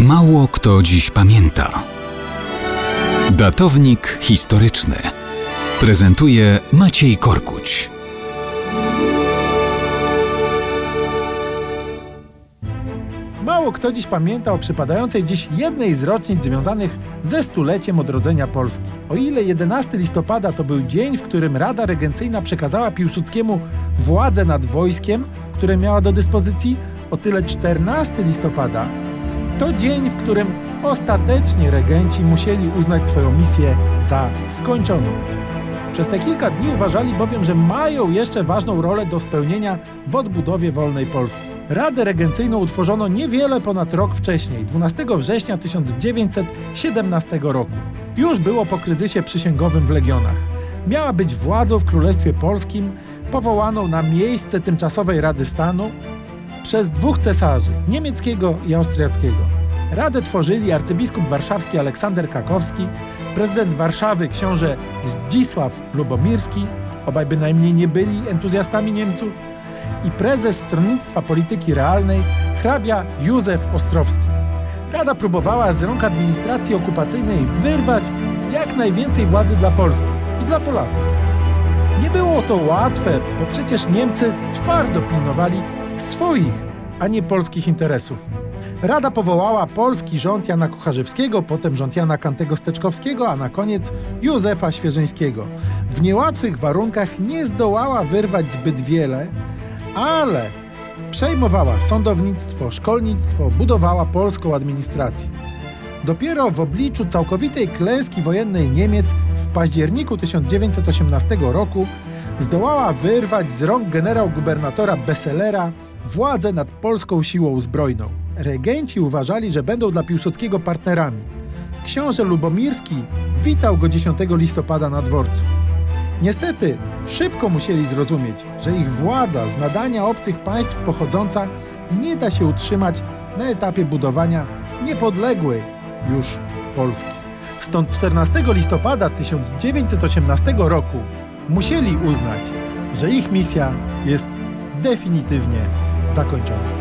Mało kto dziś pamięta. Datownik historyczny prezentuje Maciej Korkuć. Mało kto dziś pamięta o przypadającej dziś jednej z rocznic związanych ze stuleciem odrodzenia Polski. O ile 11 listopada to był dzień, w którym Rada Regencyjna przekazała Piłsudskiemu władzę nad wojskiem, które miała do dyspozycji, o tyle 14 listopada to dzień, w którym ostatecznie regenci musieli uznać swoją misję za skończoną. Przez te kilka dni uważali bowiem, że mają jeszcze ważną rolę do spełnienia w odbudowie wolnej Polski. Radę regencyjną utworzono niewiele ponad rok wcześniej, 12 września 1917 roku. Już było po kryzysie przysięgowym w Legionach. Miała być władzą w Królestwie Polskim, powołaną na miejsce tymczasowej Rady Stanu przez dwóch cesarzy, niemieckiego i austriackiego. Radę tworzyli arcybiskup warszawski Aleksander Kakowski, prezydent Warszawy książę Zdzisław Lubomirski, obaj bynajmniej nie byli entuzjastami Niemców, i prezes Stronnictwa Polityki Realnej hrabia Józef Ostrowski. Rada próbowała z rąk administracji okupacyjnej wyrwać jak najwięcej władzy dla Polski i dla Polaków. Nie było to łatwe, bo przecież Niemcy twardo pilnowali swoich, a nie polskich interesów. Rada powołała polski rząd Jana Kucharzewskiego, potem rząd Jana Kantego-Steczkowskiego, a na koniec Józefa Świeżyńskiego. W niełatwych warunkach nie zdołała wyrwać zbyt wiele, ale przejmowała sądownictwo, szkolnictwo, budowała polską administrację. Dopiero w obliczu całkowitej klęski wojennej Niemiec w październiku 1918 roku zdołała wyrwać z rąk generał-gubernatora Besselera władzę nad polską siłą zbrojną. Regenci uważali, że będą dla Piłsudskiego partnerami. Książę Lubomirski witał go 10 listopada na dworcu. Niestety, szybko musieli zrozumieć, że ich władza z nadania obcych państw pochodząca nie da się utrzymać na etapie budowania niepodległej już Polski. Stąd 14 listopada 1918 roku musieli uznać, że ich misja jest definitywnie zakończona.